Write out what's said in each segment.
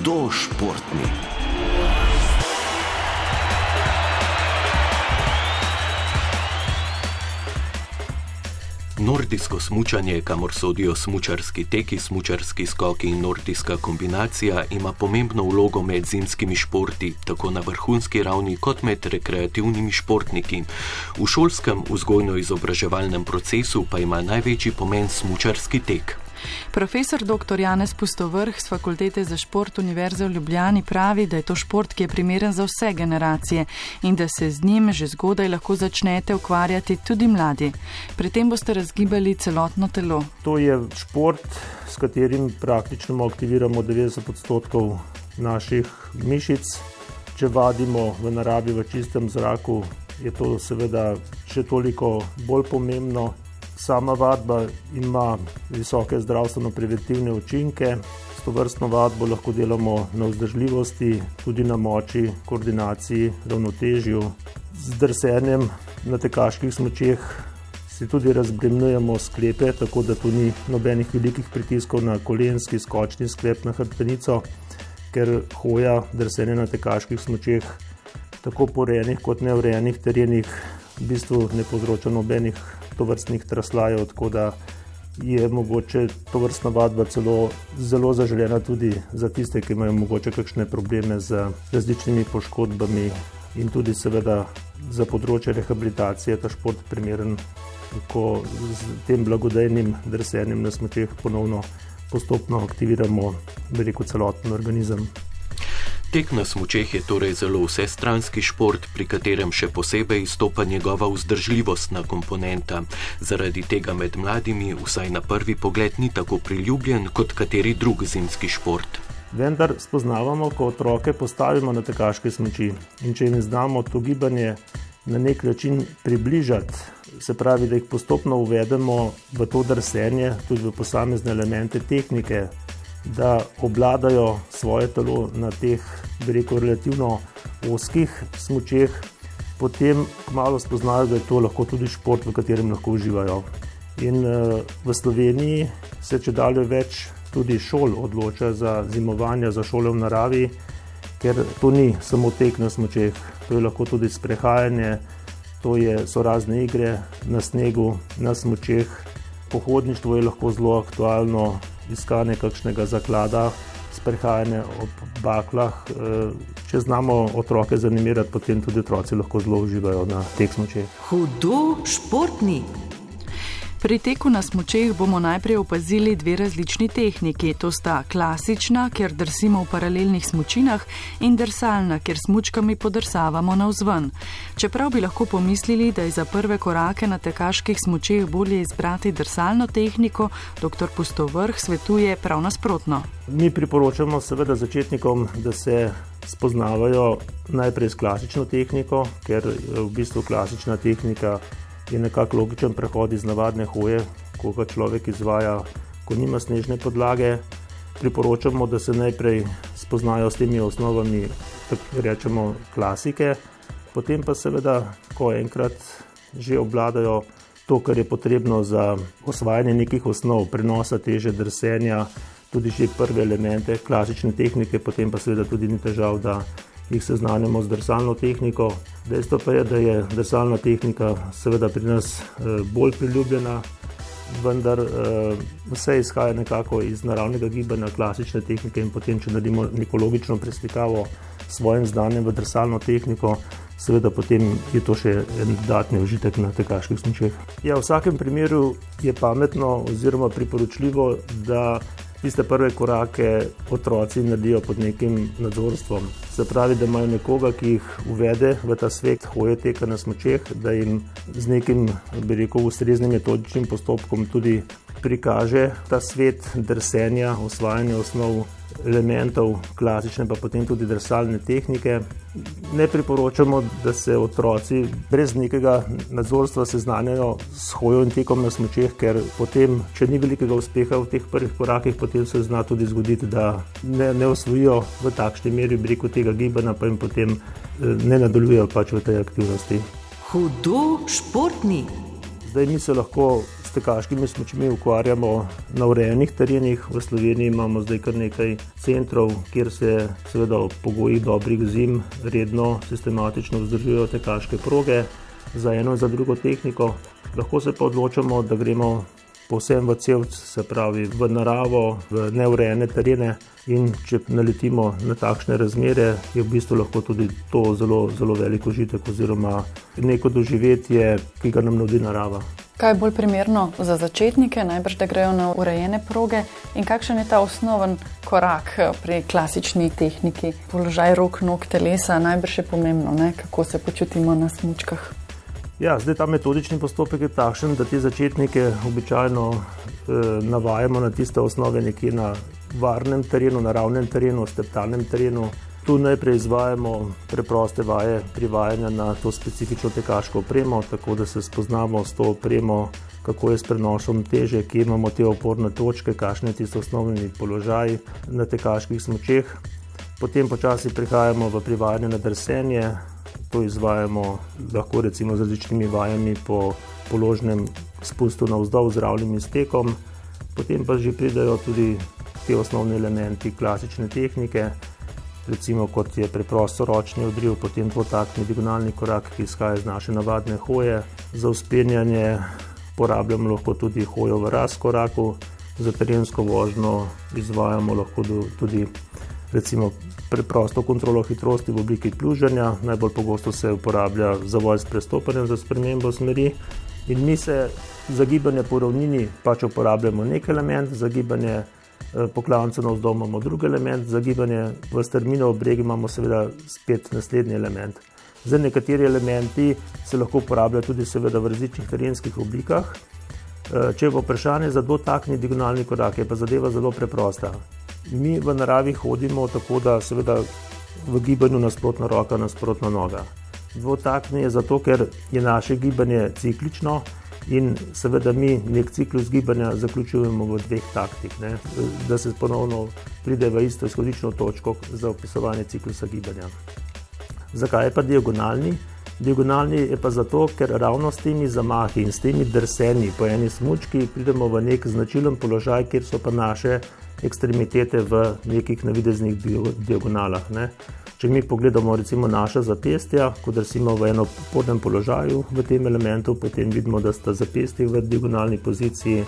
hudo športni. Nordijsko smutanje, kamor sodijo smučarski teki, smučarski skoki in nordijska kombinacija, ima pomembno vlogo med zimskimi športi, tako na vrhunski ravni kot med rekreativnimi športniki. V šolskem vzgojno-izobraževalnem procesu pa ima največji pomen smučarski tek. Profesor dr. Janez Pustovrh z Fakultete za šport Univerze v Ljubljani pravi, da je to šport, ki je primeren za vse generacije in da se z njim že zgodaj lahko začnete ukvarjati tudi mladi. Pri tem boste razgibali celotno telo. To je šport, s katerim praktično aktiviramo 90 odstotkov naših mišic. Če vadimo v naravi, v čistem zraku, je to seveda še toliko bolj pomembno. Sama vadba ima visoke zdravstveno-preventivne učinke. S to vrstno vadbo lahko delamo na vzdržljivosti, tudi na moči, koordinaciji, ravnotežju. Z drsenjem na tekaških smočeh si tudi razbremenujemo sklepe, tako da tu ni nobenih velikih pritiskov na kolenski, skočni sklep na hrbtenico, ker hoja, drsenje na tekaških smočeh, tako po urejenih kot neurejenih terenih, v bistvu ne povzroča nobenih to vrstnih traslajev, tako da je mogoče to vrstna vadba celo zelo zaželena tudi za tiste, ki imajo mogoče kakšne probleme z različnimi poškodbami in tudi seveda za področje rehabilitacije ta šport primeren, ko z tem blagodejnim drsenjem na smočeh ponovno postopno aktiviramo veliko celoten organizem. Tek na smočeh je torej zelo vsestranski šport, pri katerem še posebej izstopa njegova vzdržljivostna komponenta. Zaradi tega med mladimi, vsaj na prvi pogled, ni tako priljubljen kot kateri drug zimski šport. Vendar spoznavamo, ko otroke postavimo na tekaške smoči in če jim znamo to gibanje na nek način približati, se pravi, da jih postopno uvedemo v to drsenje, tudi v posamezne elemente tehnike da obladajo svoje telo na teh, rekel bi, relativno oskih smočeh, potem malo spoznajo, da je to lahko tudi šport, v katerem lahko uživajo. In uh, v Sloveniji se če dalje več tudi šol odloča za zimovanje, za šole v naravi, ker to ni samo tek na smočeh, to je lahko tudi sprehajanje, to je, so razne igre na snegu, na smočeh. Pohodništvo je lahko zelo aktualno, iskanje kakšnega zaklada, sprehajanje ob baklah. Eh, če znamo otroke zanimirati, potem tudi otroci lahko zelo uživajo na teh smočeh. Hudo športni. Pri teku na smočeh bomo najprej opazili dve različni tehniki. To sta klasična, kjer drsimo v paralelnih smočinah, in drsalna, kjer smočkami podrsavamo na vzven. Čeprav bi lahko pomislili, da je za prve korake na tekaških smočeh bolje izbrati drsalno tehniko, dr. Pustovrh svetuje prav nasprotno. Mi priporočamo seveda začetnikom, da se spoznavajo najprej s klasično tehniko, ker je v bistvu klasična tehnika je nekako logičen prehod iz navadne hoje, ko ga človek izvaja, ko nima snežne podlage. Priporočamo, da se najprej spoznajo s temi osnovami, tako rečemo, klasike, potem pa seveda, ko enkrat že obvladajo to, kar je potrebno za osvajanje nekih osnov, prenosa teže, drsenja, tudi že prve elemente klasične tehnike, potem pa seveda tudi ni težav, da jih seznanjamo z drsalno tehniko. Dejstvo pa je, da je drsalna tehnika seveda pri nas eh, bolj priljubljena, vendar eh, vse izhaja nekako iz naravnega gibanja, klasične tehnike in potem, če naredimo neko logično preslikavo s svojim znanjem v drsalno tehniko, seveda potem je to še en dodatni užitek na tekaških smočeh. Ja, v vsakem primeru je pametno oziroma priporočljivo, da tiste prve korake otroci naredijo pod nekim nadzorstvom. Se pravi, da imajo nekoga, ki jih uvede v ta svet, hoje teka na smočeh, da jim z nekim, bi rekel, ustreznim metodičnim postopkom tudi prikaže ta svet drsenja, osvajanja osnov elementov, klasične pa potem tudi drsalne tehnike. Ne priporočamo, da se otroci brez nekega nadzorstva seznanjajo s hojo in tekom na smočeh, ker potem, če ni velikega uspeha v teh prvih korakih, potem se zna tudi zgoditi, da ne, ne osvojijo v takšni meri breko tega gibanja, pa jim potem eh, ne nadaljujejo pač v tej aktivnosti. Hudo športni. Zdaj mi se lahko s tekaškimi smočmi ukvarjamo na urejenih terenih. V Sloveniji imamo zdaj kar nekaj centrov, kjer se seveda v pogojih dobrih zim redno sistematično vzdržujejo tekaške proge za eno in za drugo tehniko. Lahko se pa odločamo, da gremo povsem v celc, se pravi v naravo, v neurejene terene. In če naletimo na takšne razmere, je v bistvu lahko tudi to zelo, zelo velik užitek, oziroma neko doživetje, ki ga nam nudi narava. Kaj je bolj primerno za začetnike, najbrž da grejo na urejene proge, in kakšen je ta osnoven korak pri klasični tehniki? Položaj rok, nog, telesa, najbrž je pomembno, ne? kako se počutimo na smočkah. Ja, zdaj ta metodični postopek je takšen, da te začetnike običajno eh, navajamo na tiste osnove nekje na varnem terenu, naravnem terenu, steptalnem terenu. Tu najprej izvajamo preproste vaje privajanja na to specifično tekaško opremo, tako da se spoznamo s to opremo, kako je s prenosom teže, kje imamo te oporne točke, kakšne so osnovni položaji na tekaških smočeh. Potem počasi prihajamo v privajanje na drsenje, To izvajamo lahko recimo z različnimi vajami po položnem spustu na vzdolj z ravnim iztekom, potem pa že pridajo tudi ti osnovni elementi klasične tehnike, recimo kot je preprosto ročni odriv, potem dvotakni diagonalni korak, ki izhaja iz naše navadne hoje. Za uspenjanje porabljamo lahko tudi hojo v razkoraku, za terensko vožnjo izvajamo lahko tudi recimo preprosto kontrolo hitrosti v obliki pluženja, najbolj pogosto se uporablja zavoj s prestopanjem za spremembo smeri. In mi se za gibanje po ravnini pač uporabljamo nek element, za gibanje eh, po klancu na vzdolj imamo drugi element, za gibanje v strmino v bregi imamo seveda spet naslednji element. Za nekateri elementi se lahko uporabljajo tudi seveda v različnih terenskih oblikah. Eh, če je vprašanje za dotakni diagonalni korak, je pa zadeva zelo preprosta. Mi v naravi hodimo tako, da seveda v gibanju nasprotna roka, nasprotna noga. Dvotakni je zato, ker je naše gibanje ciklično in seveda mi nek ciklus gibanja zaključujemo v dveh taktih, ne? da se ponovno pride v isto izhodično točko za opisovanje ciklusa gibanja. Zakaj je pa diagonalni? Diagonalni je pa zato, ker ravno s temi zamahi in s temi drsenji po eni smočki pridemo v nek značilen položaj, kjer so pa naše ekstremitete v nekih navideznih diagonalah. Ne. Če mi pogledamo recimo naša zapestja, ko drsimo v eno podnem položaju v tem elementu, potem vidimo, da sta zapestji v diagonalni poziciji,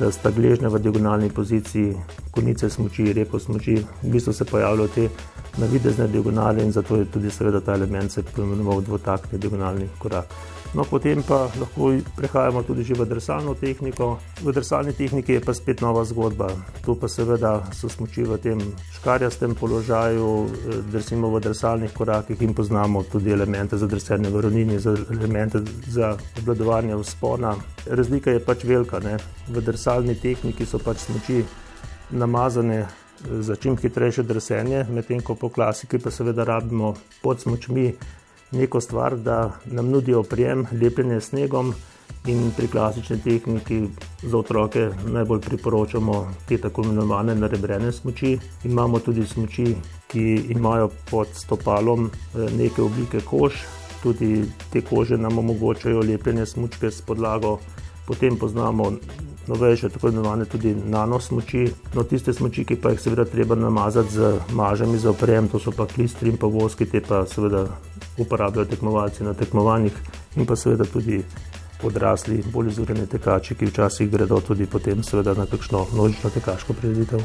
da sta gležnja v diagonalni poziciji, konice smoči, reko smoči, v bistvu se pojavljajo te navidezne diagonale in zato je tudi seveda ta element se poimenoval dvotakni diagonalni korak. No, potem pa lahko prehajamo tudi v drsalno tehniko. V drsalni tehniki je pa spet nova zgodba. Tu pa seveda so smoči v tem škarjastem položaju, drsimo v drsalnih korakih in poznamo tudi elemente za drsanje v ravnini, za elemente za obladovanje vzpona. Razlika je pač velika. Ne? V drsalni tehniki so pač smoči namazane za čim hitrejše drsenje, medtem ko po klasiki pa seveda rabimo pod smočmi neko stvar, da nam nudijo oprijem, lepljenje snegom. In pri klasični tehniki za otroke najbolj priporočamo te tako imenovane narebrene smoči. Imamo tudi smoči, ki imajo pod stopalom eh, neke oblike kož, tudi te kože nam omogočajo lepljenje smočke s podlago. Potem poznamo novejše, tako imenovane tudi nanosmoči. No, tiste smoči, ki pa jih seveda treba namazati z mažami za oprem, to so pa klistri in pa voski, te pa seveda uporabljajo tekmovalci na tekmovanjih in pa seveda tudi odrasli, bolj izurjeni tekači, ki včasih gredo tudi potem seveda na kakšno množično tekaško prireditev.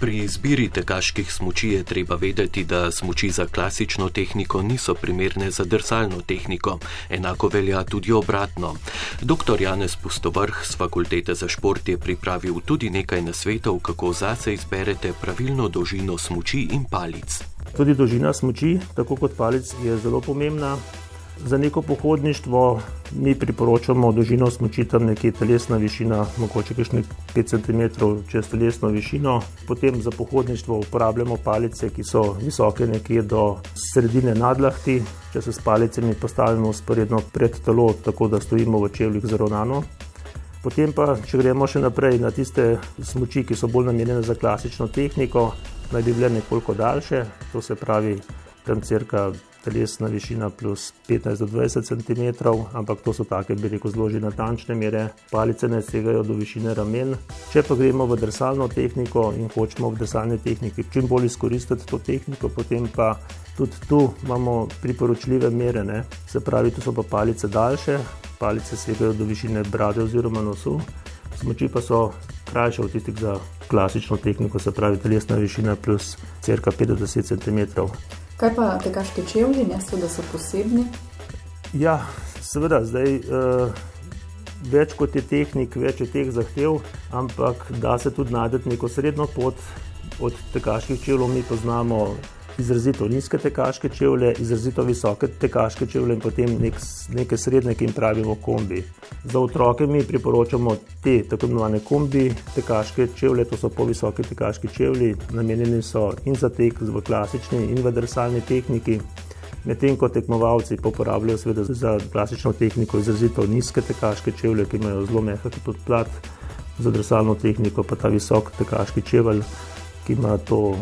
Pri izbiri tekaških smoči je treba vedeti, da smoči za klasično tehniko niso primerne za drsalno tehniko, enako velja tudi obratno. Dr. Janez Pustovrh z Fakultete za šport je pripravil tudi nekaj nasvetov, kako zase izberete pravilno dolžino smoči in palic. Tudi dolžina smoči, tako kot palic, je zelo pomembna. Za neko pohodništvo mi priporočamo dolžino smoči tam nekje telesna višina, mogoče kakšne 5 cm čez telesno višino. Potem za pohodništvo uporabljamo palice, ki so visoke nekje do sredine nadlahti. Če se s palicami postavimo sporedno pred telo, tako da stojimo v čevljih zravnano. Potem pa, če gremo še naprej na tiste smoči, ki so bolj namenjene za klasično tehniko, naj bi bile nekoliko daljše, to se pravi tam crka telesna višina plus 15 do 20 cm, ampak to so take, bi rekel, zelo že natančne mere. Palice ne segajo do višine ramen. Če pa gremo v drsalno tehniko in hočemo v drsalni tehniki čim bolj izkoristiti to tehniko, potem pa tudi tu imamo priporočljive mere. Ne? Se pravi, tu so pa palice daljše, palice segajo do višine brade oziroma nosu, smoči pa so krajše od tistih za klasično tehniko, se pravi, telesna višina plus crka 50 cm. Kaj pa tekaški čevlji, ne so, da so posebni? Ja, seveda, zdaj. Uh, Več kot je tehnik, več je teh zahtev, ampak da se tudi najti neko srednjo pot od tekaških čevljev. Mi poznamo izrazito nizke tekaške čevlje, izrazito visoke tekaške čevlje in potem nek, neke srednje, ki jim pravimo kombi. Za otroke mi priporočamo te tako imenovane kombi tekaške čevlje, to so povisoki tekaški čevlji, namenjeni so in za tek v klasični in v drsalni tehniki. Medtem ko tekmovalci uporabljajo seveda za klasično tehniko izrazito nizke tekaške čevlje, ki imajo zelo mehak podplat, za drsalno tehniko pa ta visok tekaški čevelj ki ima to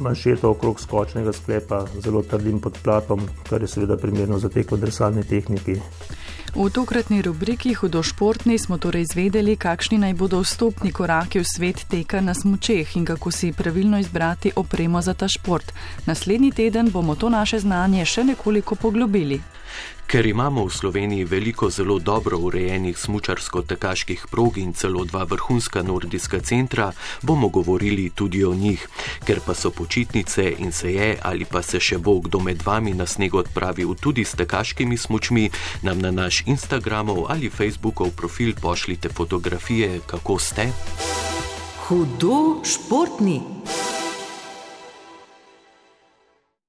manšeto okrog skočnega sklepa, zelo trdim podplatom, kar je seveda primerno za tek v drsalni tehniki. V tokratni rubriki Hudošportni smo torej izvedeli, kakšni naj bodo vstopni koraki v svet teka na smočeh in kako si pravilno izbrati opremo za ta šport. Naslednji teden bomo to naše znanje še nekoliko poglobili. Ker imamo v Sloveniji veliko zelo dobro urejenih smučarsko-tekaških prog in celo dva vrhunska nordijska centra, bomo govorili tudi o njih. Ker pa so počitnice in se je ali pa se še bo kdo med vami na snegu odpravil tudi s tekaškimi smučmi, nam na naš Instagramov ali Facebookov profil pošljite fotografije, kako ste. Hudo športni.